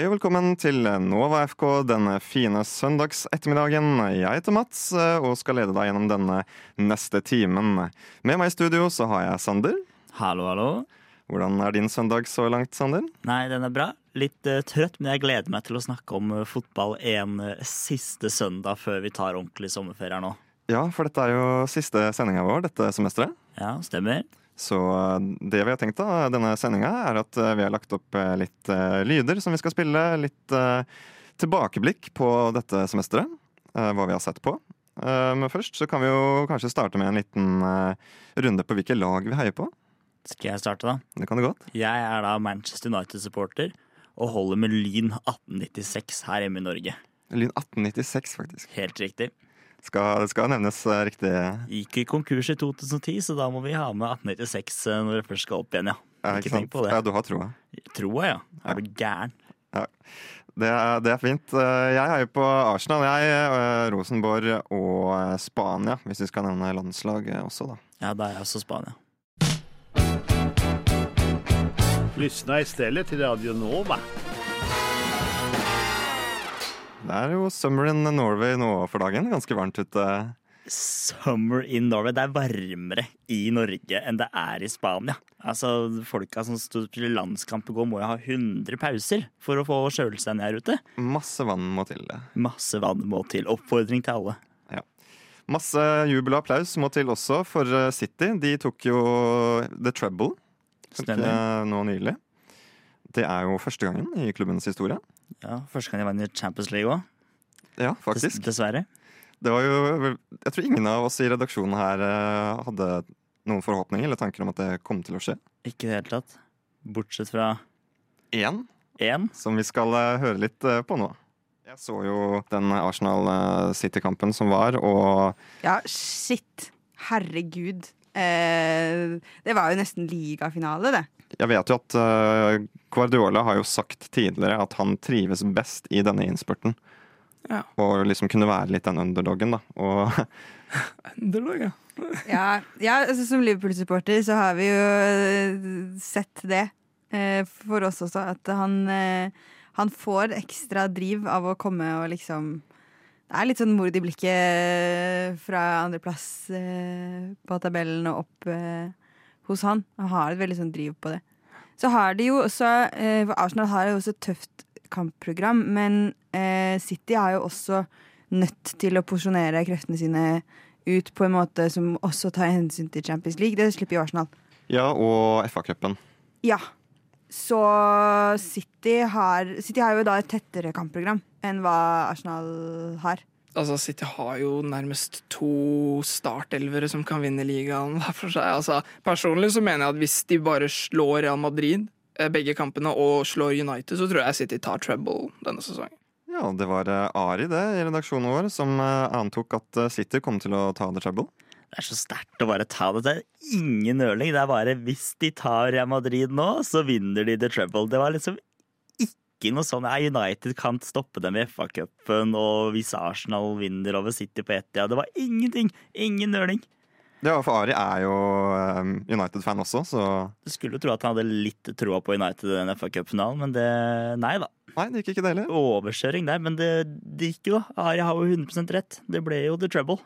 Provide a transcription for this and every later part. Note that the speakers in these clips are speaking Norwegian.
Hei og velkommen til Nova FK denne fine søndagsettermiddagen. Jeg heter Mats eh, og skal lede deg gjennom denne neste timen. Med meg i studio så har jeg Sander. Hallo, hallo. Hvordan er din søndag så langt, Sander? Nei, den er bra. Litt uh, trøtt, men jeg gleder meg til å snakke om uh, fotball en uh, siste søndag før vi tar ordentlig sommerferie nå. Ja, for dette er jo siste sendinga vår dette semesteret. Ja, stemmer. Så det vi har tenkt da, denne sendinga, er at vi har lagt opp litt lyder som vi skal spille. Litt tilbakeblikk på dette semesteret. Hva vi har sett på. Men først så kan vi jo kanskje starte med en liten runde på hvilke lag vi heier på. Skal jeg starte, da? Det kan du godt. Jeg er da Manchester United-supporter og holder med Lyn 1896 her hjemme i Norge. Lyn 1896, faktisk. Helt riktig. Skal, skal nevnes uh, riktig. Gikk i konkurs i 2010, så da må vi ha med 1896 uh, når det først skal opp igjen, ja. ja ikke, ikke tenk på det. Ja, Du har troa? Troa, ja. Er du gæren? Ja. Det er, det er, fint. Uh, jeg heier på Arsenal, jeg. Rosenborg og Spania, hvis vi skal nevne landslag også, da. Ja, da er jeg også Spania. Lyssna stedet til Radio Nova. Det er jo summer in Norway nå for dagen. Ganske varmt ute. Summer in Norway. Det er varmere i Norge enn det er i Spania. Altså, Folka som spiller landskamp i går, må jo ha 100 pauser for å få kjøle seg ned her ute. Masse vann må til. det. Masse vann må til. Oppfordring til alle. Ja. Masse jubel og applaus må til også for eh, City. De tok jo the trouble Nå nylig. Det er jo første gangen i klubbens historie. Ja, Første gang de vant Champions League òg. Ja, faktisk. Dessverre. Det var jo Jeg tror ingen av oss i redaksjonen her eh, hadde noen forhåpninger eller tanker om at det kom til å skje. Ikke i det hele tatt. Bortsett fra Én. En. Som vi skal eh, høre litt eh, på nå. Jeg så jo den Arsenal City-kampen som var, og Ja, shit. Herregud. Eh, det var jo nesten ligafinale, det. Jeg vet jo at uh, Guardiola har jo sagt tidligere at han trives best i denne innspurten. Ja. Og liksom kunne være litt den underdogen, da. Og Underdog, ja. ja, ja altså, som Liverpool-supporter så har vi jo uh, sett det. For oss også, at han, han får ekstra driv av å komme og liksom det er litt sånn mord i blikket fra andreplass eh, på tabellen og opp eh, hos han. Han har et veldig sånn driv på det. Så har de jo også eh, For Arsenal har jo også et tøft kampprogram, men eh, City er jo også nødt til å porsjonere kreftene sine ut på en måte som også tar hensyn til Champions League. Det slipper jo Arsenal. Ja, og FA-cupen. Ja. Så City har, City har jo da et tettere kampprogram enn hva Arsenal har. Altså, City har jo nærmest to startelvere som kan vinne ligaen hver for seg. Altså, personlig så mener jeg at hvis de bare slår Real Madrid eh, begge kampene og slår United, så tror jeg City tar treble denne sesongen. Ja, det var eh, Ari det i redaksjonen vår som eh, antok at City kom til å ta the treble. Det er så sterkt å bare ta det. Det er ingen nøling. Det er bare hvis de tar Real Madrid nå, så vinner de the treble. Det var liksom ikke noe sånn United kan stoppe dem i FA-cupen, og hvis Arsenal vinner over City på ett, ja, det var ingenting! Ingen nøling. Ja, for Ari er jo um, United-fan også, så Du skulle jo tro at han hadde litt troa på United i den FA-cupfinalen, men det Nei da. Nei, det gikk ikke det heller. Overkjøring der, men det, det gikk jo. Ari har jo 100% rett. Det ble jo the trouble.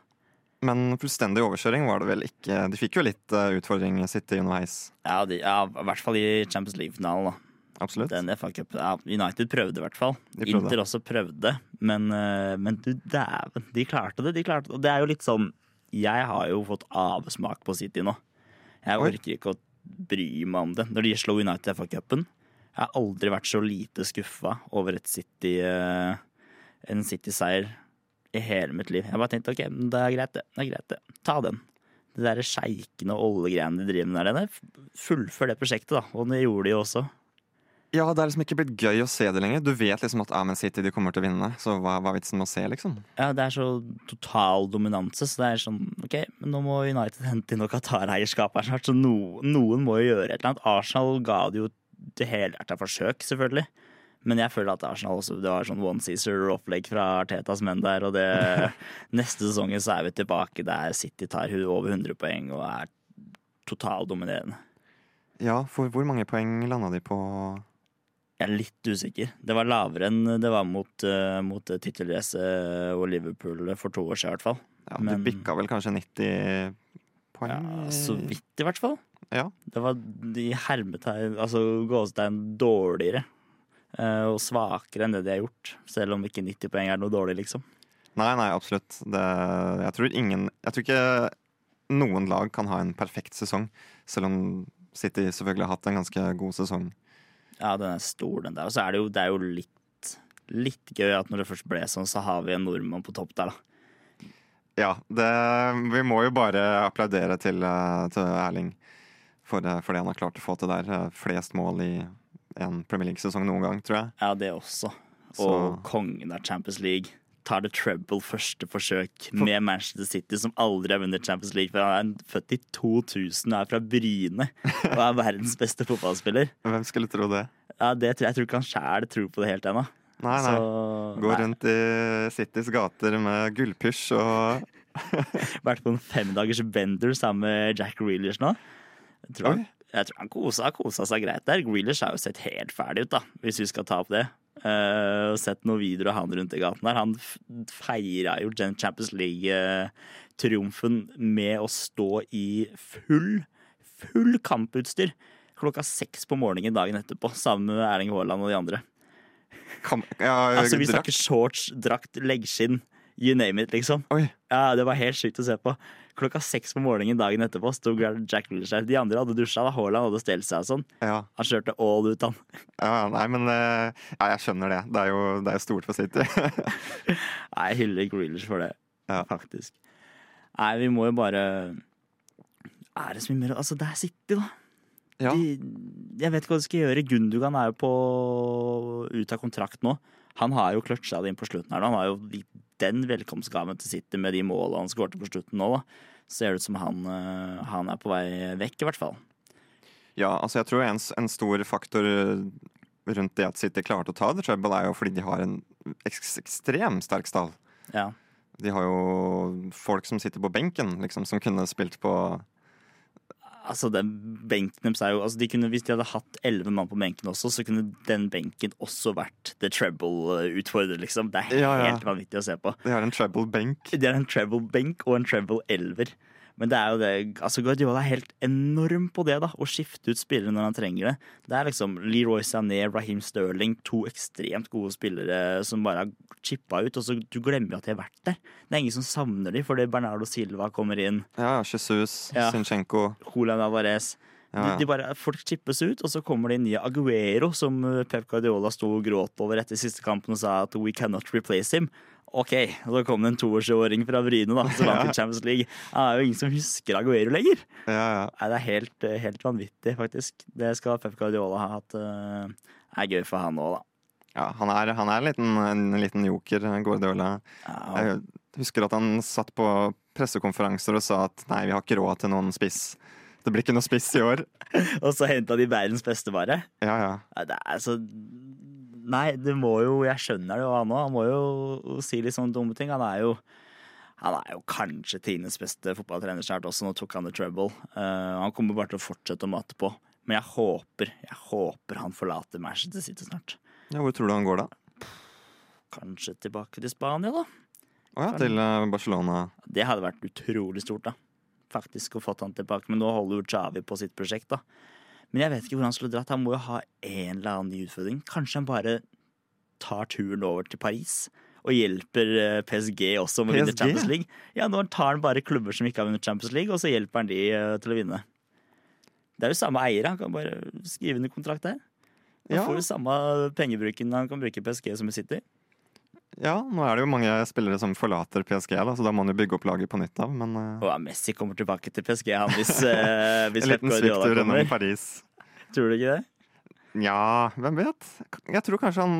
Men fullstendig overkjøring var det vel ikke. De fikk jo litt uh, utfordring City underveis. Ja, de, ja, i hvert fall i Champions League-finalen. Absolutt. Den FA Cup, ja, United prøvde i hvert fall. Inter også prøvde. Men, eh, men du dæven, de klarte det. De klarte det. Og det er jo litt sånn Jeg har jo fått avsmak på City nå. Jeg orker ikke å bry meg om det. Når de slår United i FA-cupen Jeg har aldri vært så lite skuffa over et City eh, en City-seier i hele mitt liv. Jeg bare tenkte ok, det er greit, det. det er greit det. Ta den. Det derre sjeikene og ollegreiene de driver med der nede. Fullfør det prosjektet, da. Og det gjorde de jo også. Ja, det er liksom ikke blitt gøy å se det lenger. Du vet liksom at Amen City de kommer til å vinne, så hva, hva er vitsen med å se, liksom? Ja, det er så total dominanse, så det er sånn OK, men nå må United hente inn noe Qatar-eierskap her snart, så no, noen må jo gjøre et eller annet. Arsenal ga det jo det helhjerta forsøk, selvfølgelig. Men jeg føler at Arsenal også, det var sånn one Caesar opplegg fra Artetas menn der, og det Neste sesongen så er vi tilbake der City tar over 100 poeng og er totaldominerende. Ja, for hvor mange poeng landa de på Jeg er litt usikker. Det var lavere enn det var mot, uh, mot tittelracet og Liverpool for to år siden, i hvert fall. Ja, Men- Du bikka vel kanskje 90 poeng? Ja, så vidt, i hvert fall. Ja. Det var i hermetegn, altså gåsetegn, dårligere. Eh, og svakere enn det de har gjort. Selv om ikke 90 poeng er noe dårlig, liksom. Nei, nei, absolutt. Det, jeg tror ingen Jeg tror ikke noen lag kan ha en perfekt sesong, selv om City selvfølgelig har hatt en ganske god sesong. Ja, den er stor, den der. Og så er det jo, det er jo litt, litt gøy at når det først ble sånn, så har vi en nordmann på topp der, da. Ja, det, vi må jo bare applaudere til, eh, til Erling for, det- for det han har klart å få til der. Eh, Flest mål i en Premier League-sesong noen gang, tror jeg. Ja, det også. Så- Og kongen av Champions League. Tar det treble første forsøk med Manchester City, som aldri har vunnet Champions League. For han er født i 2000 og er fra Bryne og er verdens beste fotballspiller. Hvem skulle tro det? Ja, det, tror- Jeg tror ikke han sjæl tror på det helt ennå. Nei, nei. Så- Går nei. rundt i Citys gater med gullpysj og Vært på en femdagers bender sammen med Jack Reelers nå. Tror, jeg. Jeg tror han kosa, kosa seg greit der. Grealish har jo sett helt ferdig ut, da, hvis vi skal ta opp det. Uh, sett noen videoer av han rundt i gaten der. Han feira jo Champions League-triumfen med å stå i full, full kamputstyr klokka seks på morgenen dagen etterpå, sammen med Erling Haaland og de andre. Kam ja, Altså, vi snakker shorts, drakt, leggskinn, you name it, liksom. Oi. Ja, det var helt sykt å se på. Klokka seks på morgenen dagen etterpå sto Jack Grealish. De andre hadde dusja. Haaland hadde stelt seg og sånn. Ja. Han kjørte all ut, han. ja, nei, men eh, ja, jeg skjønner det. Det er jo, det er jo stort for City. Nei, jeg hyller Grealish for det, Ja. faktisk. Nei, vi må jo bare Er det så mye mer Altså, det er City, da. ja. De, jeg vet ikke hva de skal gjøre. Gundogan er jo på ut av kontrakt nå. Han har jo clutcha det inn på slutten her. Han har jo gitt den velkomstgaven til City med de målene han skårte på slutten nå. da. Ser det ut som han, øh, han er på vei vekk, i hvert fall. ja, altså jeg tror en, en stor faktor rundt det at City klarte å ta The Trouble, er jo fordi de har en eks ekstremt sterk stall. Ja. De har jo folk som sitter på benken, liksom, som kunne spilt på Altså, jo altså de kunne, Hvis de hadde hatt elleve mann på benken også, så kunne den benken også vært the treble-utfordrer, liksom. Det er Ja, ja. helt vanvittig å se på. De har en treble benk. De har en treble-benk og en treble-elver. Men det er jo det altså Guardiola er helt enorm på det, da. Å skifte ut spillere når han trenger det. Det er liksom Leroy Sané, Raheem Sterling, to ekstremt gode spillere som bare har chippa ut. Og så du glemmer at de har vært der. Det er ingen som savner dem fordi Bernardo Silva kommer inn. Ja, Jesus, Ja. Sinchenko. Julian Alvarez. Ja, ja. de bare, folk chippes ut, og så kommer det nye Aguero, som Pep Guardiola sto og gråt over etter siste kampen og sa at we cannot replace him. OK, så kom det en toårsåring fra Bryne da, som vant i Champions League. Det er jo ingen som husker Aguero lenger. Ja, ja. Nei, det er helt, uh, helt vanvittig, faktisk. Det skal Pep Guardiola ha hatt. uh, er gøy for han òg, da. ja han, er, han er en liten, en liten joker, Guardiola. Ja, Jeg husker at han satt på pressekonferanser og sa at nei, vi har ikke råd til noen spiss. Det blir ikke noe spiss i år. og så henta de verdens beste, bare. Ja, ja. Det er så Nei, det må jo Jeg skjønner det jo, han òg. Han må jo si litt sånne dumme ting. Han er jo han er jo kanskje tidenes beste fotballtrener snart også. Nå tok han the trouble. Uh, han kommer bare til å fortsette å mate på. Men jeg håper jeg håper han forlater Manchester City snart. ja hvor tror du han går da? Kanskje tilbake til Spania, da. Å ja, til eh, Barcelona. Det hadde vært utrolig stort, da. Faktisk å fått han tilbake. Men nå holder jo Javi på sitt prosjekt, da. Men jeg vet ikke hvor han skulle dratt. Han må jo ha en eller annen ny utfordring. Kanskje han bare tar turen over til Paris og hjelper eh, PSG også med å vinne Champions League. Ja, nå tar han bare klubber som ikke har vunnet Champions League, og så hjelper han de eh, til å vinne. Det er jo samme eier. Han kan bare skrive under kontrakt der. Han Ja. får jo samme pengebruken han kan bruke i PSG som i City. Ja, nå er det jo mange spillere som forlater PSG, da, så da må man jo bygge opp laget på nytt av. Men Uh... Oh, Messi kommer tilbake til PSG han, hvis, uh, hvis en liten svipptur innom Paris. Tror du ikke det? Ja, hvem vet? Jeg tror kanskje han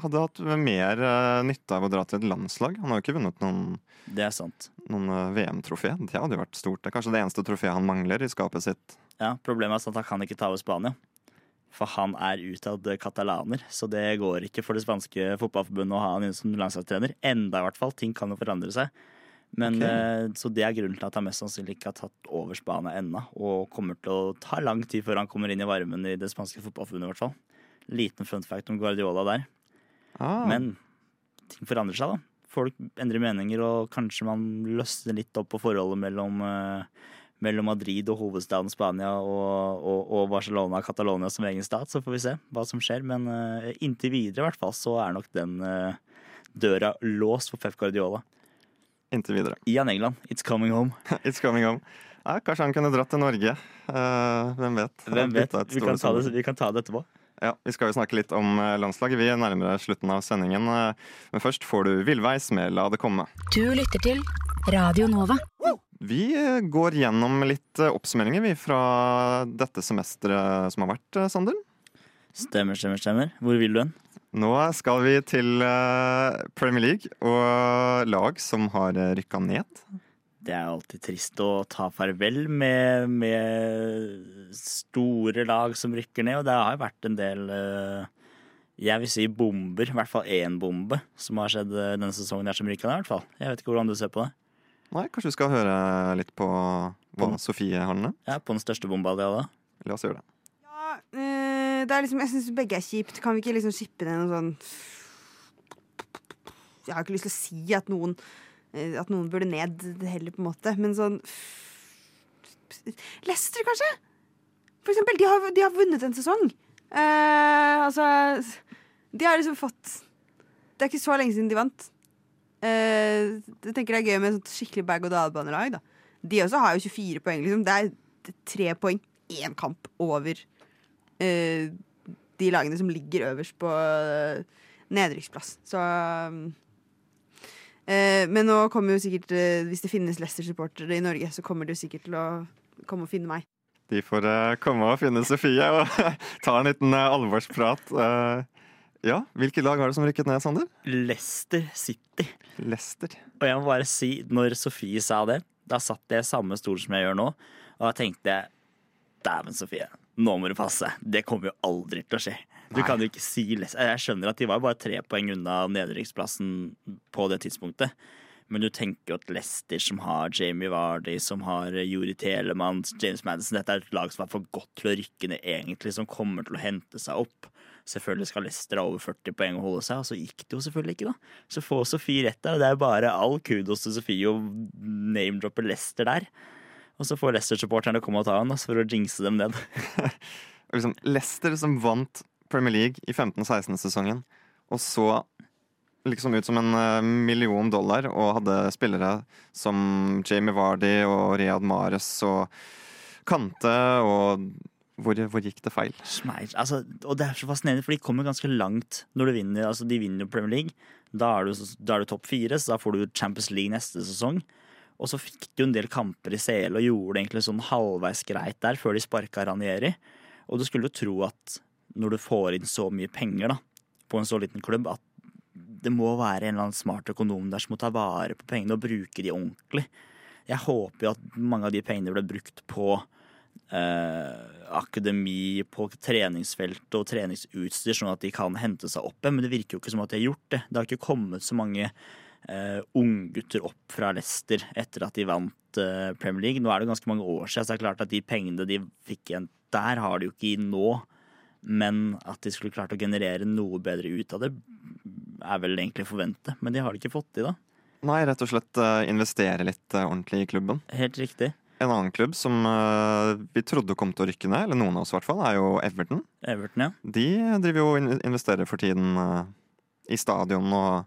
hadde hatt mer uh, nytte av å dra til et landslag. Han har jo ikke vunnet noen, Det sant. noen uh, VM-trofé. Det hadde jo vært stort. Det er kanskje det eneste trofeet han mangler i skapet sitt. Ja, Problemet er at han kan ikke ta over Spania. For han er utad katalaner, så det går ikke for det spanske fotballforbundet å ha han inne som landslagstrener. Enda, i hvert fall. Ting kan jo forandre seg. Men, Ok. eh, Så det er grunnen til at han mest sannsynlig ikke har tatt over Spania ennå. Og kommer til å ta lang tid før han kommer inn i varmen i det spanske fotballforbundet, i hvert fall. Liten fun fact om Guardiola der. Ah, Men ting forandrer seg, da. Folk endrer meninger, og kanskje man løsner litt opp på forholdet mellom, eh, mellom Madrid og hovedstaden Spania og, og, og Barcelona og Catalonia som egen stat. Så får vi se hva som skjer. Men uh, inntil videre i hvert fall så er nok den uh, døra låst for Pep Guardiola. Inntil videre. Ian England, it's coming home. It's coming home. Ja, kanskje han kunne dratt til Norge. Uh, hvem vet? Hvem vet? Vi kan, ta det, vi kan ta det etterpå. Ja, Vi skal jo snakke litt om landslaget. Vi er nærmere slutten av sendingen. Men først får du Villveis med La det komme. Du lytter til Radio Nova. Vi eh, går gjennom litt eh, oppsummeringer vi fra dette semesteret som har vært, eh, Sander. Stemmer, stemmer, stemmer. Hvor vil du hen? Nå skal vi til Premier League og lag som har rykka ned. Det er alltid trist å ta farvel med, med store lag som rykker ned, og det har jo vært en del jeg vil si bomber, i hvert fall én bombe, som har skjedd denne sesongen her som rykka ned. i hvert fall. Jeg vet ikke hvordan du ser på det. Nei, Kanskje vi skal høre litt på hva Sofie har med? Ja, På den største bomba di, da. La oss gjøre det. Ja, eh, det er liksom, jeg syns begge er kjipt. Kan vi ikke liksom skippe ned noe sånn Jeg har ikke lyst til å si at noen eh, At noen burde ned heller, på en måte, men sånn Leicester, kanskje? For eksempel. De har, de har vunnet en sesong. Eh, altså De har liksom fått Det er ikke så lenge siden de vant. Eh, jeg tenker det er gøy med et skikkelig berg-og-dal-banelag. da. De også har jo 24 poeng. liksom. Det er tre poeng, én kamp over uh, de lagene som ligger øverst på uh, nedrykksplass. Så eh, Men nå kommer jo sikkert Hvis det finnes Leicester-supportere i Norge, så kommer de sikkert til å komme og finne meg. De får komme og finne Sofie og ta en liten alvorsprat. Eh, ja, Hvilket lag var det som rykket ned, Sander? Leicester City. Leicester. Og jeg må bare si, når Sofie sa det, da satt jeg i samme stol som jeg gjør nå, og da tenkte jeg Dæven, Sofie. Nå må du passe. Det kommer jo aldri til å skje. Du Nei. kan jo ikke si Leicester. Jeg skjønner at de var bare tre poeng unna nedrykksplassen på det tidspunktet. Men du tenker jo at Leicester, som har Jamie Vardy, som har Juri Telemann, James Madison Dette er et lag som er for godt til å rykke ned, egentlig, som kommer til å hente seg opp. Selvfølgelig skal Leicester ha over 40 poeng og holde seg, og så gikk det jo selvfølgelig ikke, da. Så få Sofie rett der, og det er jo bare all kudos til Sofie å name-droppe Leicester der. Og så får Leicester-supporterne komme og ta han for å jinxe dem ned. Liksom, Leicester som vant Premier League i 15-16-sesongen, og så liksom ut som en eh, million dollar og hadde spillere som Jamie Vardy og Riyad Mahrez og Kante og hvor, hvor gikk det feil? Smeir. Altså, og det er så fascinerende, for de kommer ganske langt når du vinner. Altså, de vinner jo Premier League. Da er du, da er du topp fire, så da får du Champions League neste sesong. Og så fikk de jo en del kamper i CL og gjorde det egentlig sånn halvveis greit der, før de sparka Ranieri. Og du skulle jo tro at når du får inn så mye penger da, på en så liten klubb, at det må være en eller annen smart økonom der som må ta vare på pengene og bruke de ordentlig. Jeg håper jo at mange av de pengene ble brukt på eh, akademi, på treningsfelt og treningsutstyr, sånn at de kan hente seg opp igjen. Men det virker jo ikke som at de har gjort det. Det har ikke kommet så mange eh, unggutter opp fra Leicester etter at de vant eh, Premier League. Nå er det ganske mange år siden, så det er klart at de pengene de fikk igjen der, har de jo ikke i nå. Men at de skulle klart å generere noe bedre ut av det, er vel egentlig forventet. Men de har det ikke fått til, da. Nei, rett og slett eh, investere litt eh, ordentlig i klubben. Helt riktig. En annen klubb som eh, vi trodde kom til å rykke ned, eller noen av oss i hvert fall, er jo Everton. Everton, ja. De driver jo og in- investerer for tiden eh, i stadion og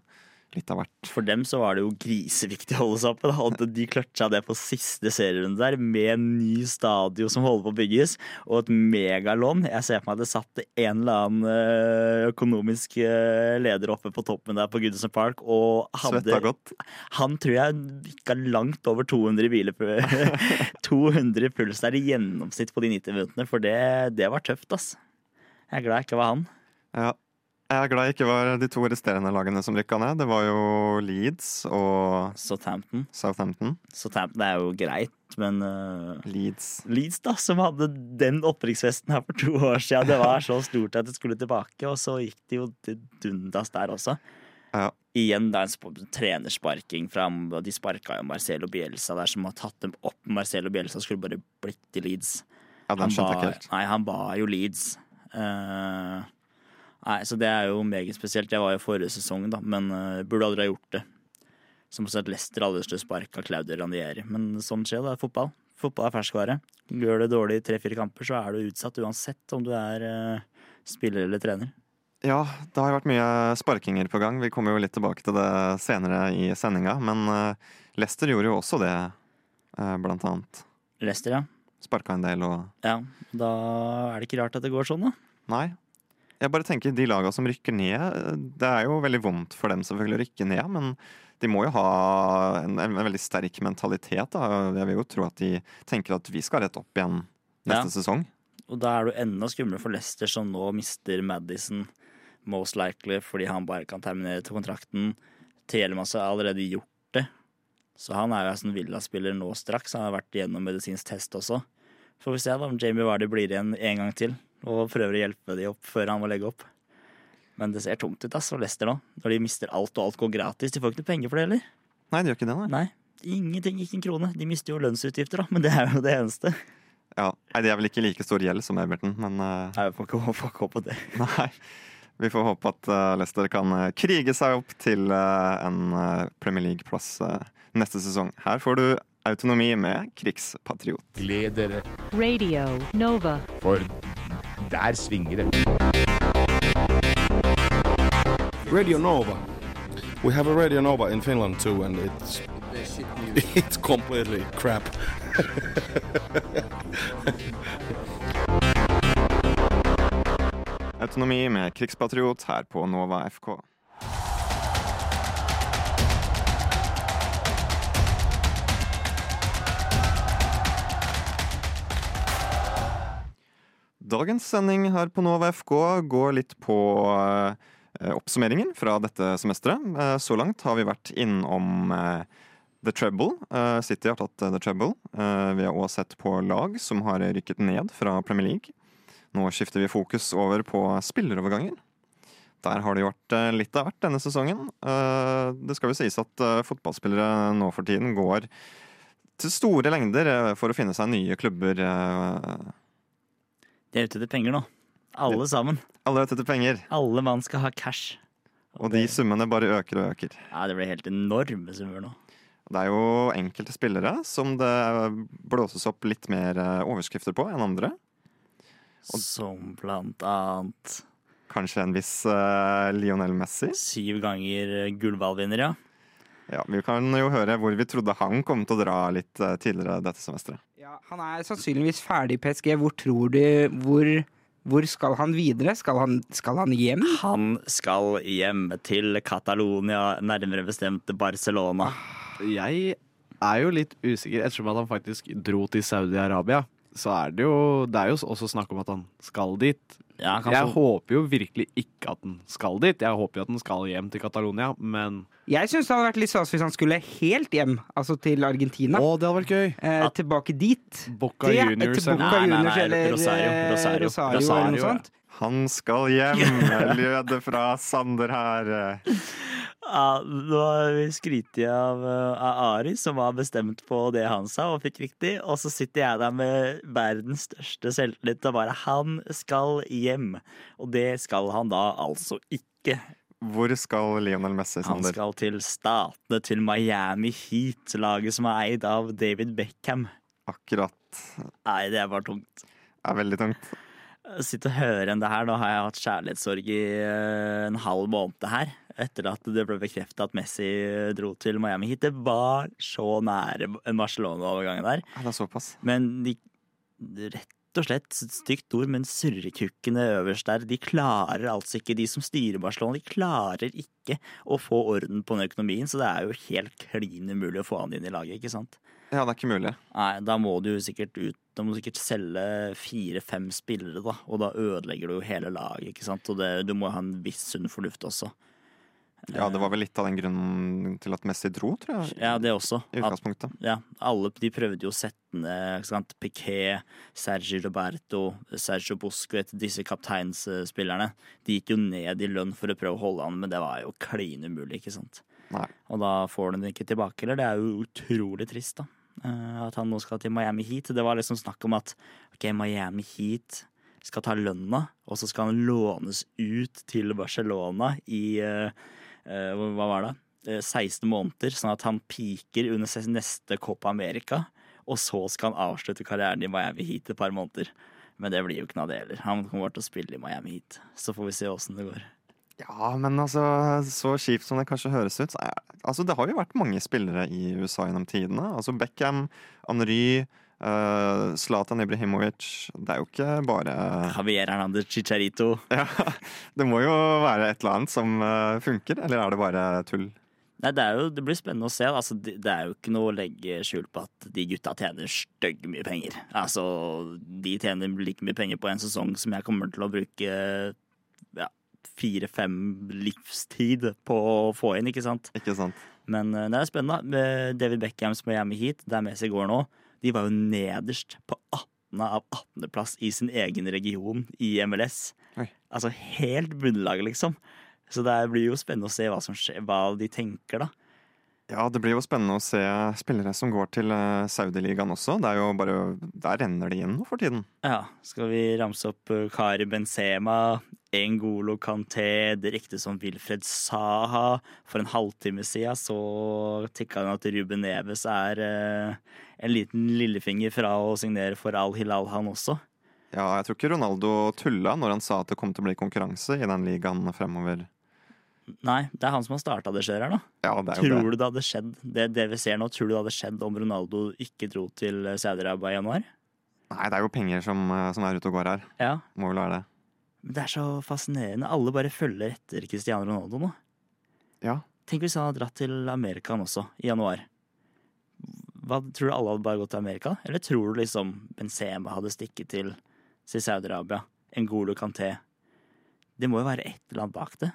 litt av hvert. For dem så var det jo griseviktig å holde seg oppe. Da. De seg det på siste serierunde der, med en ny stadion som holder på å bygges, og et megalån. Jeg ser for meg at det satt en eller annen eh, økonomisk eh, leder oppe på toppen der på Goodison Park og hadde Svetta godt. Han tror jeg vikka langt over 200 i biler 200 i puls der i gjennomsnitt på de 90 minuttene, for det, det var tøft, ass. Jeg er glad jeg ikke var han. Ja. Jeg er glad jeg ikke var de to resterende lagene som rykka ned. Det var jo Leeds og Southampton. Southampton. Southampton er jo greit, men uh, Leeds. Leeds, da, som hadde den opprykksfesten her for to år siden. Det var så stort at det skulle tilbake, og så gikk det jo til dundas der også. Ja. Igjen er en sp- trenersparking fra De sparka jo Marcelo Bielsa der, som har tatt dem opp. Marcelo Bielsa skulle bare blitt i Leeds. Ja, den skjønte jeg ikke helt. nei, han var jo Leeds. Eh, Nei, så det er jo meget spesielt. Jeg var jo forrige sesong, da, men uh, burde aldri ha gjort det. Som sagt, Leicester aldri slo spark av Claudio Ranieri. Men sånn skjer, det er fotball. Fotball er ferskvare. Gjør det dårlig i tre-fire kamper, så er du utsatt uansett om du er uh, spiller eller trener. Ja, det har vært mye sparkinger på gang. Vi kommer jo litt tilbake til det senere i sendinga. Men uh, Leicester gjorde jo også det, blant annet. Leicester, ja. Sparka en del og Ja, Da er det ikke rart at det går sånn, da. Nei. Jeg bare tenker de laga som rykker ned, det er jo veldig vondt for dem selvfølgelig å rykke ned, men de må jo ha en, en, en veldig sterk mentalitet. Da. Jeg vil jo tro at de tenker at vi skal rett opp igjen neste Ja. sesong. Og da er det jo enda skumlere for Leicester, som nå mister Madison most likely fordi han bare kan terminere til kontrakten. Telemasse har allerede gjort det, så han er jo en Villa-spiller nå straks. Han har vært gjennom medisinsk test også. Får vi se da om Jamie Vardy blir igjen en gang til og prøver å hjelpe de opp før han må legge opp. Men det ser tungt ut ass, for Leicester nå, når de mister alt og alt går gratis. De får ikke noe penger for det heller. Nei, de gjør ikke det, nei. Nei, ingenting, ikke en krone. De mister jo lønnsutgifter, da, men det er jo det eneste. Ja. nei, De er vel ikke like stor gjeld som Everton, men eh, Nei, vi får ikke, får ikke håpe det. nei. Vi får håpe at eh, Leicester kan eh, krige seg opp til en Premier League-plass neste sesong. Her får du autonomi med krigspatriot. Gled dere, Radio Nova. for der svinger det. Radio Nova. We have a Radio Nova in Finland too, and it's it's completely crap. Autonomi med krigspatriot her på Nova FK. Dagens sending her på Nova FK går litt på eh, oppsummeringen fra dette semesteret. Eh, så langt har vi vært innom eh, The Treble. Eh, City har tatt eh, The Treble. Eh, vi har også sett på lag som har rykket ned fra Premier League. Nå skifter vi fokus over på spilleroverganger. Der har det jo vært eh, litt av hvert denne sesongen. Eh, Det skal jo sies at eh, fotballspillere nå for tiden går til store lengder eh, for å finne seg nye klubber. Eh. De er ute etter penger nå. Alle sammen. Alle er ute etter penger, Alle mann skal ha cash. og de summene bare øker og øker. Ja, det blir helt enorme summer nå. Det er jo enkelte spillere som det blåses opp litt mer eh, overskrifter på enn andre. Som blant annet Kanskje en viss uh, Lionel Messi. syv ganger gullballvinner, ja. Ja, Vi kan jo høre hvor vi trodde han kom til å dra litt eh, tidligere dette semesteret. Ja, han er sannsynligvis ferdig i PSG. Hvor tror du Hvor, hvor skal han videre? Skal han, skal han hjem? Han skal hjem til Catalonia, nærmere bestemt Barcelona. Jeg er jo litt usikker, ettersom at han faktisk dro til Saudi-Arabia. Så er det jo Det er jo også snakk om at han skal dit. Ja, Jeg håper jo virkelig ikke at den skal dit. Jeg håper jo at den skal hjem til Catalonia, men Jeg syns det hadde vært litt stas hvis han skulle helt hjem, altså til Argentina. Å, det hadde vært gøy! Eh, tilbake dit. Boca Det- Juniors til Boca Nei, nei, nei, eller Rosario, eh, Rosario. Rosario, Rosario, eller noe sånt. Han skal hjem, lød det fra Sander her. Ja, nå vi skrytt av, eh, av Ari, som var bestemt på det han sa, og fikk riktig. Og så sitter jeg der med verdens største selvtillit og bare Han skal hjem. Og det skal han da altså ikke. Hvor skal Lionel Messi, Han skal til Statene, til Miami Heat, laget som er eid av David Beckham. Akkurat. Nei, det er bare tungt. Det er veldig tungt. Sitte og høre enn det her. Nå har jeg hatt kjærlighetssorg i eh, en halv måned her. Etter at det ble bekrefta at Messi dro til Miami hit. Det var så nære en Barcelona-overgang der. Ja, det er såpass. Men de Rett og slett, stygt ord, men surrekukkene øverst der, de klarer altså ikke, de som styrer Barcelona, de klarer ikke å få orden på den økonomien. Så det er jo helt klin umulig å få han inn i laget, ikke sant? Ja, det er ikke mulig. Nei, da må du sikkert ut Da må du sikkert selge fire-fem spillere, da. Og da ødelegger du jo hele laget, ikke sant. Og det, du må ha en viss sunn fornuft også. Ja, Det var vel litt av den grunnen til at Messi dro, tror jeg. Ja, det også. I At, utgangspunktet. ja, alle de prøvde jo å sette ned sant? Piquet, Sergi Roberto, Sergio Busquet, disse kapteinsspillerne. De gikk jo ned i lønn for å prøve å holde han, men det var jo klin umulig, ikke sant. Nei. Og da får du den ikke tilbake, eller? Det er jo utrolig trist, da. Eh, At han nå skal til Miami Heat. Det var liksom snakk om at ok, Miami Heat skal ta lønna, og så skal han lånes ut til Barcelona i eh, Hva var det? Eh, 16 måneder, sånn at han piker under neste Copa America. Og så skal han avslutte karrieren i Miami Heat et par måneder. Men det blir jo ikke noe av det heller. Han kommer til å spille i Miami Heat. Så får vi se åssen det går. Ja, men altså, så kjipt som det kanskje høres ut, er Altså, det har jo vært mange spillere i USA gjennom tidene. Altså Beckham, Henry, eh, Zlatan Ibrahimovic. Det er jo ikke bare Javier Hernandez Chicharito. Ja, det må jo være et eller annet som eh, funker, eller er det bare tull? Nei, det, er jo, det blir spennende å se. Altså, det, det er jo ikke noe å legge skjul på at de gutta tjener stygg mye penger. Altså, de tjener like mye penger på en sesong som jeg kommer til å bruke ja, fire-fem livstid på å få inn, ikke sant? Ikke sant? Men eh, det er spennende. Med David Beckhams Miami Heat, der Messi går nå, de var jo nederst på 18. av 18.-plass i sin egen region i MLS. Oi. Altså helt bunnlaget, liksom. Så det blir jo spennende å se hva, som skjer, hva de tenker, da. Ja, det blir jo spennende å se spillere som går til eh, Saudi-ligaen også. Det er jo bare, Der renner de inn nå for tiden. Ja, skal vi ramse opp uh, Kari Benzema, Engolo Kanté, det ryktes som Wilfred Saha. For en halvtime siden så tikka han at Ruben Neves er eh, en liten lillefinger fra å signere for Al Hilal, han også. Ja, jeg tror ikke Ronaldo tulla når han sa at det kom til å bli konkurranse i den ligaen fremover. Nei, det er han som har starta det skjer her, da. Ja, det er jo Tror det. du det hadde skjedd det, det vi ser nå, tror du det hadde skjedd om Ronaldo ikke dro til Saudi-Arabia i januar? Nei, det er jo penger som, eh, som er ute og går her. Ja. Må vel være det. Men det er så fascinerende. Alle bare følger etter Cristiano Ronaldo nå. Ja. Tenk hvis han hadde dratt til Amerika også, i januar. Hva, tror du alle hadde bare gått til Amerika? Eller tror du liksom Benzema hadde stikket til, Saudi-Arabia? Ngolo Kanté? Det må jo være et eller annet bak det.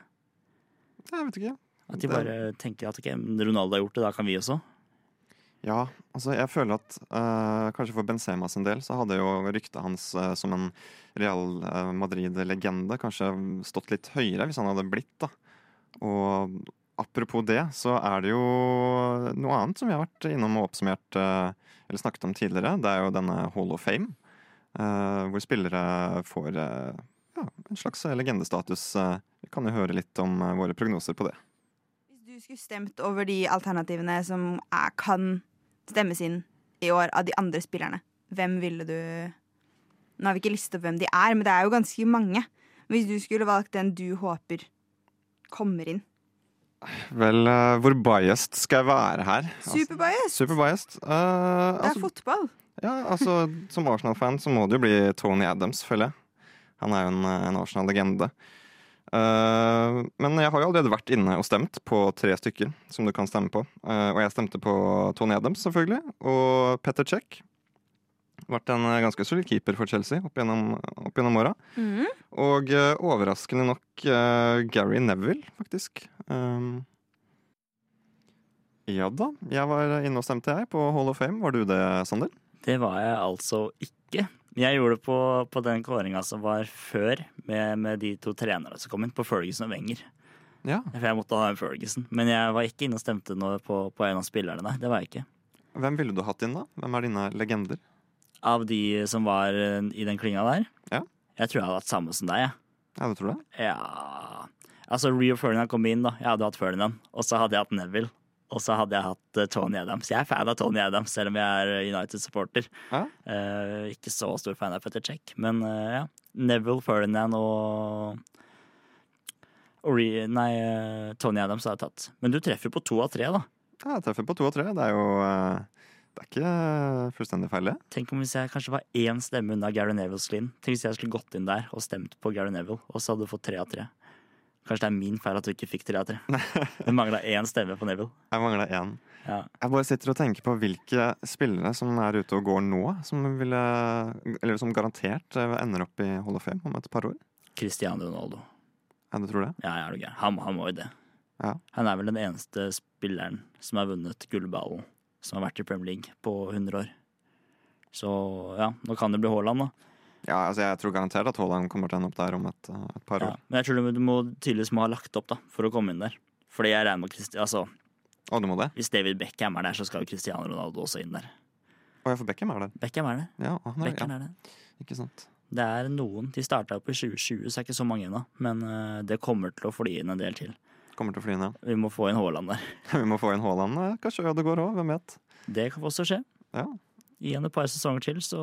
Jeg vet ikke. At de Det- bare tenker at ok, Ronaldo har gjort det, da kan vi også. Ja, altså jeg føler at uh, kanskje for Benzema sin del så hadde jo ryktet hans uh, som en Real eh, Madrid-legende kanskje stått litt høyere hvis han hadde blitt, da. Og apropos det, så er det jo noe annet som vi har vært innom og oppsummert uh, eller snakket om tidligere. Det er jo denne Hall of Fame, hvor spillere får ja, en slags legendestatus. Vi kan jo høre litt om våre prognoser på det. Hvis du skulle stemt over de alternativene som er, kan stemmes inn i år av de andre spillerne, hvem ville du Nå har vi ikke listet opp hvem de er, men det er jo ganske mange. Hvis du skulle valgt den du håper kommer inn. Vel, eh, hvor biased skal jeg være her? Superbiased. Super biased. Eh, Det er altså, fotball. ja, altså, som Arsenal-fan så må det jo bli Tony Adams, føler jeg. Han er jo en, en Arsenal-legende. Eh, men jeg har jo allerede vært inne og stemt på tre stykker som du kan stemme på. Eh, og jeg stemte på Tony Adams, selvfølgelig, og Petter Czech. Vært en eh, ganske solid keeper for Chelsea opp gjennom, opp gjennom åra. Mm. Og overraskende nok Gary Neville, faktisk. Ja da, jeg var inne og stemte, jeg, på Hall of Fame. Var du det, Sander? Det var jeg altså ikke. Jeg gjorde det på, på den kåringa som var før, med, med de to trenerne som kom inn, på Ferguson og Wenger. Ja. For jeg måtte ha en Ferguson. Men jeg var ikke inne og stemte noe på, på en av spillerne, nei. Det var jeg ikke. Hvem ville du hatt inn, da? Hvem er dine legender? Av de som var eh, i den klinga der? Ja. Jeg tror jeg hadde hatt samme som deg, jeg. Ja, du tror det? Ja. Altså, Rio Ferdinand kom inn, da. Jeg hadde hatt Ferdinand. Og så hadde jeg hatt Neville. Og så hadde jeg hatt eh, Tony Adams. Jeg er fan av Tony Adams, selv om jeg er United-supporter. Ja. Eh, ikke så stor fan av Petter Check, men eh, ja. Neville, Ferdinand og Ori, Nei, eh, Tony Adams har jeg tatt. Men du treffer på to av tre, da. Ja, jeg treffer på to av tre. Det er jo eh, Det er ikke fullstendig feil, det. Tenk om hvis jeg kanskje var én stemme unna Gary Nevilles clean. Tenk hvis jeg skulle gått inn der og stemt på Gary Neville, og så hadde du fått tre av tre. Kanskje det er min feil at du ikke fikk tre av tre. Det mangla én stemme på Neville. Jeg mangla én. Ja. Jeg bare sitter og tenker på hvilke spillere som er ute og går nå, som ville Eller som garantert eh, ender opp i Hall of Fame om et par år. Cristiano Ronaldo. Ja, du tror det? Ja, er gæren. Han, han må jo det. Ja. Han er vel den eneste spilleren som har vunnet gullballen som har vært i Premier League på 100 år. Så ja, nå kan det bli Haaland, da. Ja, altså jeg tror garantert at Haaland kommer til å ende opp der om et, eh, et par Ja. år. Men jeg tror du, må tydeligvis må ha lagt opp da, for å komme inn der. Fordi jeg regner med Christi altså, Å, du må det? Hvis David Beckham er der, så skal jo Cristiano Ronaldo også inn der. Å, ja, for Beckham er der. Beckham er det. Ja, han er, Beckham ja. er det. Ikke sant. Det er noen. De starta i 2020, så er ikke så mange ennå. Men eh, det kommer til å fly inn en del til. Kommer til å fly inn, ja. Vi må få inn Haaland der. Vi må få inn Haaland. eh, Kanskje Ødegaard òg, hvem vet. Det kan også skje. Ja. Igjen et par sesonger til, så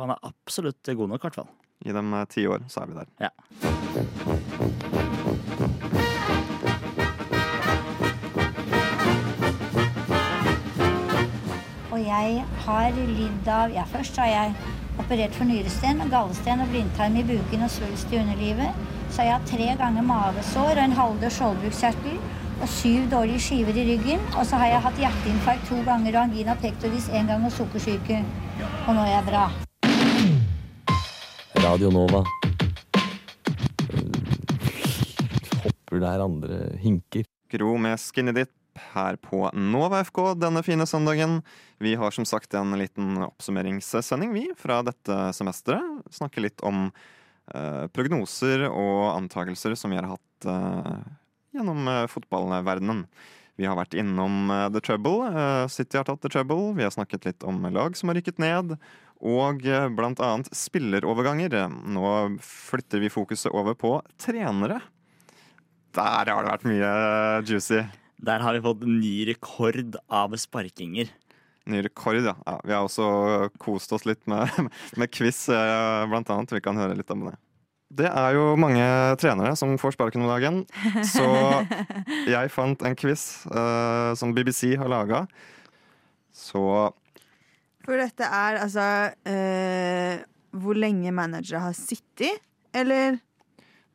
han er absolutt god nok, i hvert fall. Gi dem eh, ti år, så er vi der. Ja. Og jeg har lidd av Ja, først har jeg operert for nyresten, gallesten og blindtarm i buken og svulst i underlivet. Så har jeg hatt tre ganger mavesår og en halvdød skjoldbruskkjertel og syv dårlige skiver i ryggen. Og så har jeg hatt hjerteinfarkt to ganger og angina pectoris én gang og sukkersyke. Og nå er jeg bra. Radio Nova. Hopper der andre hinker. Gro med Skinny Dip her på Nova FK denne fine søndagen. Vi har som sagt en liten oppsummeringssending, vi, fra dette semesteret. Snakker litt om eh, prognoser og antakelser som vi har hatt eh, gjennom eh, fotballverdenen. Vi har vært innom eh, The Trouble. eh, City har tatt The Trouble. Vi har snakket litt om lag som har rykket ned. Og blant annet spilleroverganger. Nå flytter vi fokuset over på trenere. Der har det vært mye juicy. Der har vi fått ny rekord av sparkinger. Ny rekord, ja. ja. Vi har også kost oss litt med, med quiz, blant annet. Vi kan høre litt om det. Det er jo mange trenere som får sparken om dagen, så jeg fant en quiz uh, som BBC har laga. Så For dette er altså uh, hvor lenge managere har sittet, eller?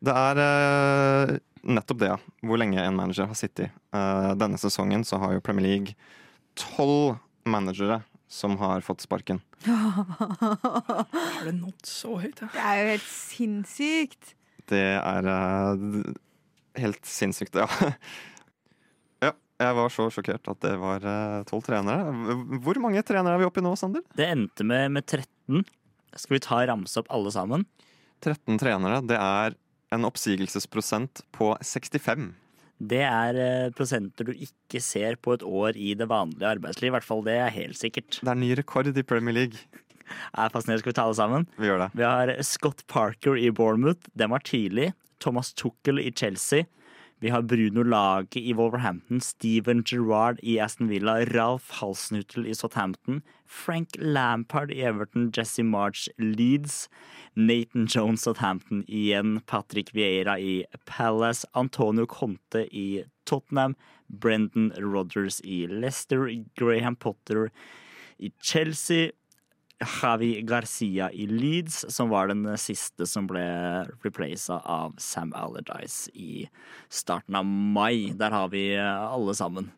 det er uh, nettopp det, ja. Hvor lenge en manager har sittet. Eh, denne sesongen så har jo Premier League tolv managere som har fått sparken. Har det nådd så høyt? Ja? Det er jo helt sinnssykt. Det er uh, helt sinnssykt, ja. ja. Jeg var så sjokkert at det var eh, tolv trenere. Hvor mange trenere er vi oppe i nå, Sander? Det endte med, med 13. Skal vi ta ramse opp alle sammen? 13 trenere. Det er en oppsigelsesprosent på 65. Det er eh, prosenter du ikke ser på et år i det vanlige arbeidsliv. I hvert fall det er helt sikkert. Det er ny rekord i Premier League. Er fascinerende. Skal vi ta det sammen? Vi gjør det. Vi har Scott Parker i Bournemouth. Den var tidlig. Thomas Tuchel i Chelsea. Vi har Bruno Lage i Wolverhampton, Steven Gerrard i Aston Villa, Ralf Halsnuttel i Southampton, Frank Lampard i Everton, Jesse March Leeds, Nathan Jones Southampton igjen, Patrick Vieira i Palace, Antonio Conte i Tottenham, Brendan Rodgers i Leicester, Graham Potter i Chelsea, Javi Garcia i Leeds, som var den siste som ble replaced av Sam Allardyce i starten av mai. Der har vi alle sammen.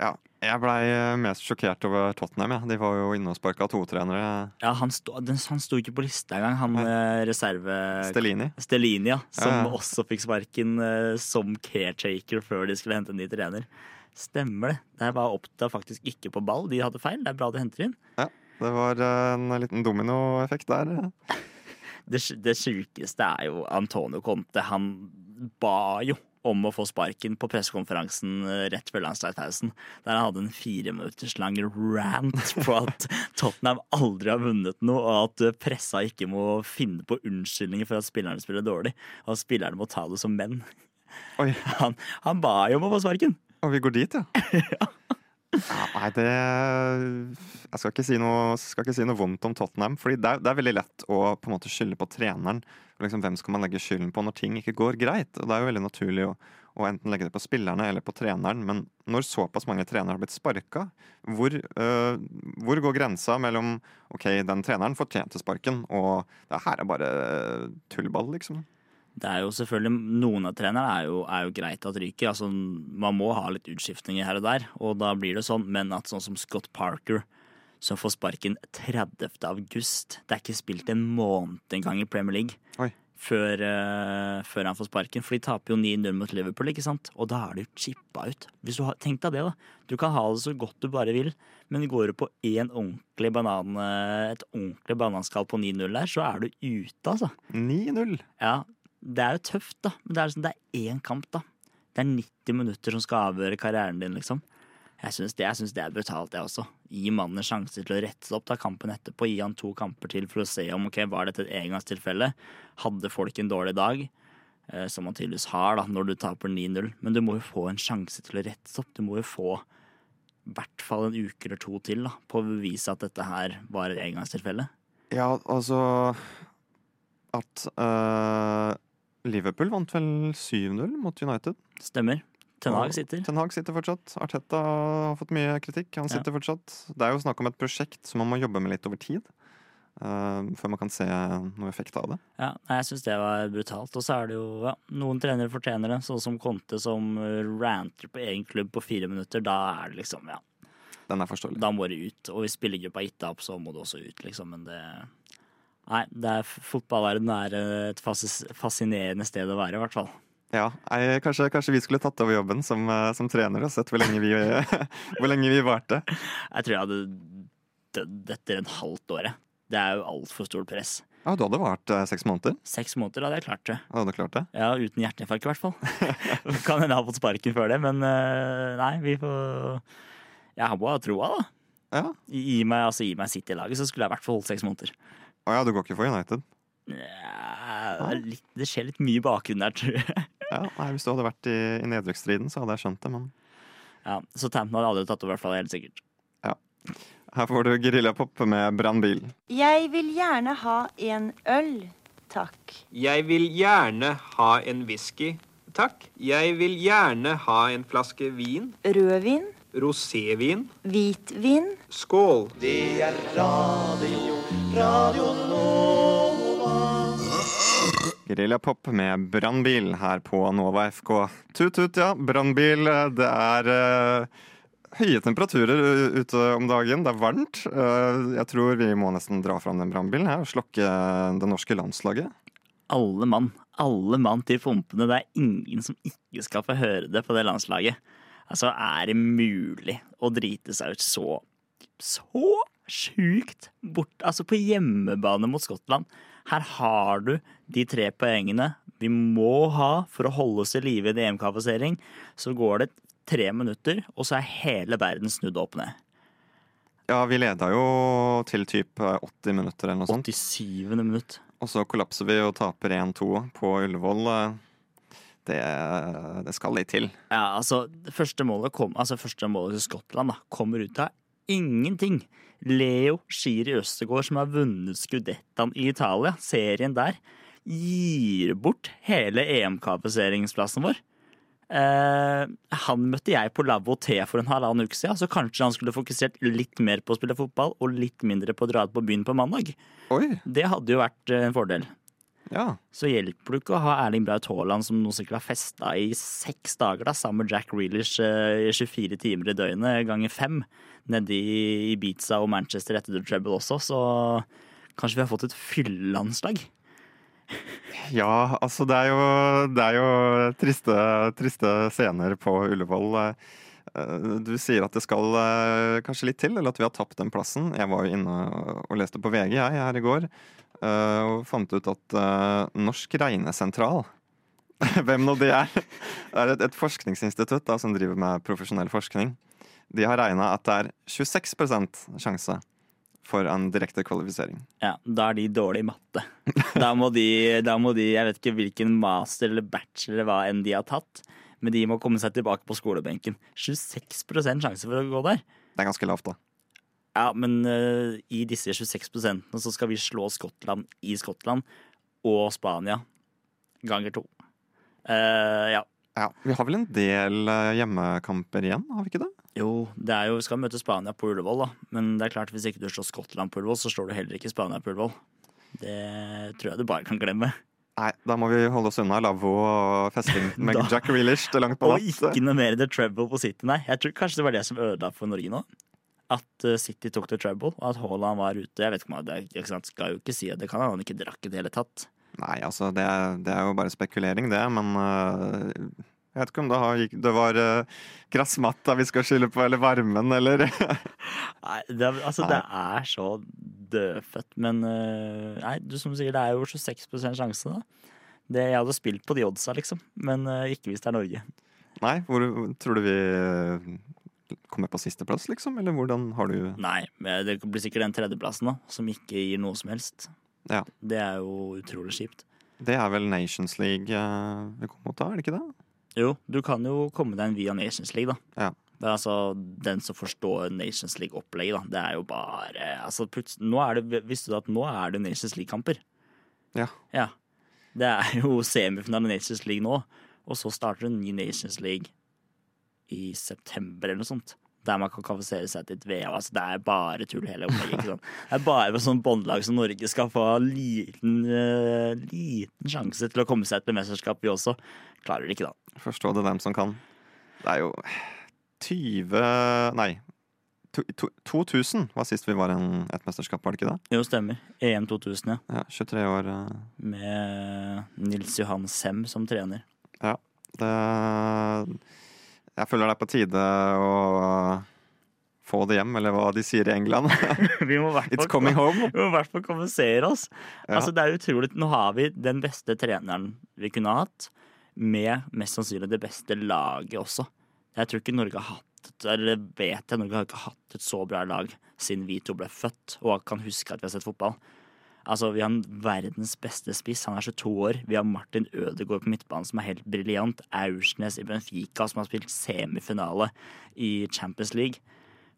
Ja. Jeg blei mest sjokkert over Tottenham. Ja. De var jo inne og sparka to trenere. Ja, han sto, han sto ikke på lista engang, han Nei. reserve... Stellini. Stellini, ja. Som Ja, ja. også fikk sparken eh, som caretaker før de skulle hente en ny trener. Stemmer det. Det var oppda faktisk ikke på ball. De hadde feil. Det er bra du henter inn. Ja, det var eh, en liten dominoeffekt der. Det, det sjukeste er jo Antonio Conte. Han ba jo om å få sparken på pressekonferansen eh, rett før landslagspausen. Der han hadde en fire minutters lang rant på at Tottenham aldri har vunnet noe, og at eh, pressa ikke må finne på unnskyldninger for at spillerne spiller dårlig. Og at spillerne må ta det som menn. Han, han ba jo om å få sparken. Og vi går dit, ja. Ja, nei, det Jeg skal ikke si noe, ikke si noe vondt om Tottenham. Fordi det er, det er veldig lett å på en måte skylde på treneren. Liksom, hvem skal man legge skylden på når ting ikke går greit? Og Det er jo veldig naturlig å, å enten legge det på spillerne eller på treneren. Men når såpass mange trenere har blitt sparka, hvor, øh, hvor går grensa mellom OK, den treneren fortjente sparken, og det her er bare tullball, liksom? Det er jo selvfølgelig, Noen av trenerne er jo, er jo greit at ryker. Altså, man må ha litt utskiftninger her og der, og da blir det sånn. Men at sånn som Scott Parker, som får sparken 30. august Det er ikke spilt en måned engang i Premier League før, uh, før han får sparken. For de taper jo 9-0 mot Liverpool, ikke sant? Og da er det jo chippa ut. Hvis du har, Tenk deg det, da. Du kan ha det så godt du bare vil, men går du på en ordentlig banan, eh, et ordentlig bananskall på 9-0 der, så er du ute, altså. 9-0. Ja, det er jo tøft, da. Men det er, liksom, det er én kamp, da. Det er 90 minutter som skal avgjøre karrieren din, liksom. Jeg syns det, det er brutalt, jeg også. Gi mannen en sjanse til å rette seg opp ta kampen etterpå. Gi han to kamper til for å se om ok, var dette et engangstilfelle. Hadde folk en dårlig dag, eh, som man tydeligvis har da, når du taper 9-0. Men du må jo få en sjanse til å rette seg opp. Du må jo få i hvert fall en uke eller to til da, på å bevise at dette her var et engangstilfelle. Ja, altså At eh, Liverpool vant vel 7-0 mot United. Stemmer. Ten Hag sitter. Ten Hag sitter fortsatt. Arteta har fått mye kritikk. Han Ja. sitter fortsatt. Det er jo snakk om et prosjekt som man må jobbe med litt over tid. Uh, før man kan se noe effekt av det. Ja, jeg syns det var brutalt. Og så er det jo ja, noen trenere fortjener det, sånn som Conte som ranter på egen klubb på fire minutter. Da er det liksom, ja. Den er forståelig. Da må det ut. Og hvis spillergruppa har gitt opp, så må det også ut, liksom. Men det Nei, det er fotballverden er et fascinerende sted å være, i hvert fall. Ja, jeg, kanskje, kanskje vi skulle tatt over jobben som, eh, som trener og sett hvor lenge vi, hvor lenge vi varte. Jeg tror jeg hadde dødd etter en halvt år. Det er jo altfor stort press. Ja, du hadde vart eh, seks måneder. Seks måneder hadde jeg klart det. Hadde du klart det? Ja, uten hjerteinfarkt i hvert fall. kan hende jeg har fått sparken før det, men eh, nei, vi får Jeg har bare troa, da. Ja. Gi meg, altså, meg City-laget, så skulle jeg i hvert fall holdt seks måneder. Å ja, du går ikke for United? Ja, litt, det skjer litt mye i bakgrunnen der, tror jeg. Ja, nei, Hvis du hadde vært i, i nedrykksstriden, så hadde jeg skjønt det, men Ja, så Tampton hadde aldri tatt over, i hvert fall, helt sikkert. ja. Her får du Geriljapop med brannbil. Jeg vil gjerne ha en øl, takk. Jeg vil gjerne ha en whisky, takk. Jeg vil gjerne ha en flaske vin. Rødvin, Rosévin. hvitvin. Skål. Det er radio, radio Nova. Geriljapop med brannbil her på Nova FK. Tut-tut, ja. Brannbil. Det er eh, høye temperaturer ute om dagen. Det er varmt. Eh, jeg tror vi må nesten dra fram den brannbilen og slokke det norske landslaget. Alle mann. Alle mann til pumpene. Det er ingen som ikke skal få høre det på det landslaget. Altså, er det mulig å drite seg ut så så sjukt bort Altså, på hjemmebane mot Skottland. Her har du de tre poengene vi må ha for å holde oss i live i en EM-kvalifisering. Så går det tre minutter, og så er hele verden snudd opp ned. Ja, vi leda jo til typ 80 minutter eller noe sånt. 87. minutt. Og så kollapser vi og taper 1-2 på Ullevål. Det, det skal litt til. Ja, altså, første målet, kom, altså, første målet til Skottland da, kommer ut av ingenting. Leo Schiri Østegård, som har vunnet Skudettaen i Italia, serien der, gir bort hele EM-kvalifiseringsplassen vår. Eh, han møtte jeg på Lavvo T for en halvannen uke siden, så kanskje han skulle fokusert litt mer på å spille fotball og litt mindre på å dra ut på byen på mandag. Oi. Det hadde jo vært en fordel. Ja. Så hjelper det ikke å ha Erling Braut Haaland som nå sikkert har festa i seks dager da, sammen med Jack Grealish eh, i 24 timer i døgnet ganger fem nede i Ibiza og Manchester etter The Treble også, så kanskje vi har fått et fyllelandslag. Ja, altså det er jo, det er jo triste, triste scener på Ullevål. Eh, Du sier at det skal eh, kanskje litt til, eller at vi har tapt den plassen. Jeg var jo inne og leste på VG jeg, her i går, og fant ut at eh, Norsk regnesentral hvem nå de er. Det er et, et forskningsinstitutt da, som driver med profesjonell forskning. De har regna at det er 26% sjanse for en direkte kvalifisering. Ja, da er de dårlige i matte. Da må de, da må de Jeg vet ikke hvilken master eller bachelor eller hva enn de har tatt, men de må komme seg tilbake på skolebenken. 26% sjanse for å gå der. Det er ganske lavt, da. Ja, men uh, i disse 26 så skal vi slå Skottland i Skottland og Spania ganger to. Uh, ja. Ja, Vi har vel en del eh, hjemmekamper igjen, har vi ikke det? Jo, det er jo, vi skal møte Spania på Ullevål, da. Men det er klart hvis ikke du slår Skottland på Ullevål, så slår du heller ikke Spania på Ullevål. Det tror jeg du bare kan glemme. Nei, da må vi holde oss unna lavvo og festing med Jack Reelish til langt på Og ikke noe mer The Treble på City, nei. Jeg tror kanskje det var det som ødela for Norge nå. At eh, City tok The trouble, og at Haaland var ute. Jeg vet ikke om det, ikke Skal jo ikke si at det kan han ikke drakk i det hele tatt. Nei, altså, det er, det er jo bare spekulering, det, men uh, jeg vet ikke om det, har, det var uh, gressmatta vi skal skylde på, eller varmen, eller Nei, det, altså altså, det er så dødfødt. Men uh, nei, du som sier, det er jo 26% sjanse, da. Det, jeg hadde spilt på de oddsa, liksom. Men uh, ikke hvis det er Norge. Nei, hvor tror du vi komme på sisteplass, liksom? Eller hvordan har du Nei, det blir sikkert den tredjeplassen, da, som ikke gir noe som helst. Ja. Det er jo utrolig kjipt. Det er vel Nations League eh, vi kommer da, er det ikke det? Jo, du kan jo komme deg inn via Nations League, da. Ja. Det er altså den som forstår Nations League-opplegget, da. Det er jo bare altså, nå er det, Visste du at nå er det Nations League-kamper? Ja. Ja. Det er jo semifinale Nations League nå, og så starter en ny Nations League i september eller noe sånt. Der man kan kvalifisere seg til et VM. Altså, det er bare tull, hele opplegget. Sant? Det er bare med sånn båndlag som Norge skal få liten, uh, liten sjanse til å komme seg til mesterskap, vi også. Klarer det ikke, da. Forstå det, dem som kan. Det er jo 20 Nei. To, to, 2000 var sist vi var i et mesterskap, var det ikke det? Jo, stemmer. EM 2000, ja. Ja, 23 år. eh, Med Nils Johan Sem som trener. Ja. Det Jeg føler det er på tide å få det hjem, eller hva de sier i England. Vi må It's coming home. Vi må i hvert fall kommunisere oss. Ja. Altså, det er utrolig. Nå har vi den beste treneren vi kunne hatt, med mest sannsynlig det beste laget også. Jeg tror ikke Norge har hatt eller vet jeg, Norge har ikke hatt et så bra lag siden vi to ble født og kan huske at vi har sett fotball. Altså, Vi har verdens beste spiss. Han er 22 år. Vi har Martin Ødegaard på midtbanen, som er helt briljant. Aursnes i Benfica, som har spilt semifinale i Champions League.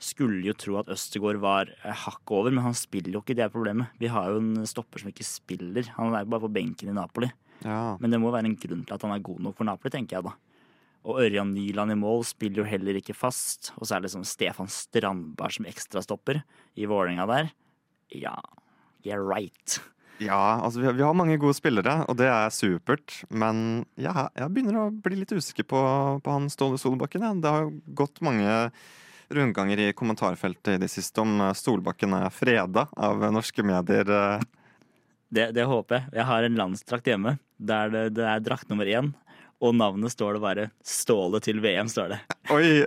Skulle jo tro at Østegård var eh, hakket over, men han spiller jo ikke. Det er problemet. Vi har jo en stopper som ikke spiller. Han er jo bare på benken i Napoli. Ja. Men det må være en grunn til at han er god nok for Napoli, tenker jeg da. Og Ørjan Nyland i mål spiller jo heller ikke fast. Og så er det liksom Stefan Strandberg som ekstrastopper i Vålerenga der. Ja, yeah right. Ja, altså vi har, vi har mange gode spillere, og det er supert. Men ja, jeg begynner å bli litt usikker på, på han Ståle Solbakken. Ja. Det har gått mange rundganger i kommentarfeltet i det siste om eh, Solbakken er freda av norske medier. eh. Det, det håper jeg. Jeg har en landsdrakt hjemme der det, det er drakt nummer én. Og navnet står det bare 'Ståle til VM', står det. Oi!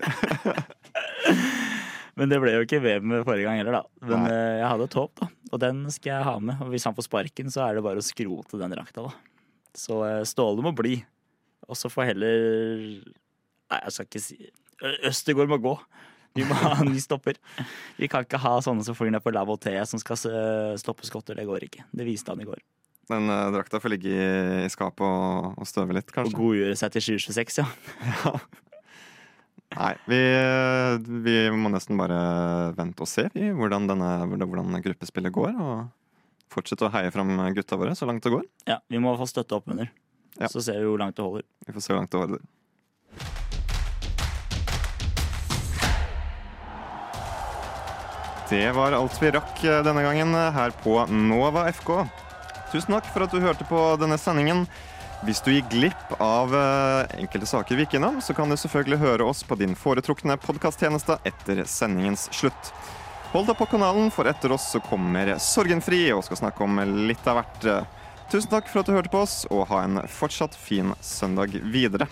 Men det ble jo ikke VM forrige gang heller, da. Men Nei. eh, jeg hadde et håp, da. Og den skal jeg ha med. Og hvis han får sparken, så er det bare å skrote den drakta, da. Så eh, Ståle må bli. Og så får heller Nei, jeg skal ikke si Østergård må gå. Vi må ha en ny stopper. Vi kan ikke ha sånne som flyr ned på lav og te som skal eh, stoppe skotter. Det går ikke. Det viste han i går. Den uh, drakta får ligge i, i skapet og, og støve litt, kanskje? Og godgjøre seg til 2026, ja. Nei, vi, vi må nesten bare vente og se vi, hvordan, denne, hvordan gruppespillet går. Og fortsette å heie fram gutta våre så langt det går. ja. Vi må få støtte opp under. Ja. Så ser vi hvor langt det holder. Vi får se hvor langt det holder. Det var alt vi rakk eh, denne gangen her på Nova FK. Tusen takk for at du hørte på denne sendingen. Hvis du gikk glipp av eh, enkelte saker vi gikk innom, så kan du selvfølgelig høre oss på din foretrukne podkasttjeneste etter sendingens slutt. Hold deg på kanalen, for etter oss så kommer Sorgenfri og skal snakke om litt av hvert. Tusen takk for at du hørte på oss, og ha en fortsatt fin søndag videre.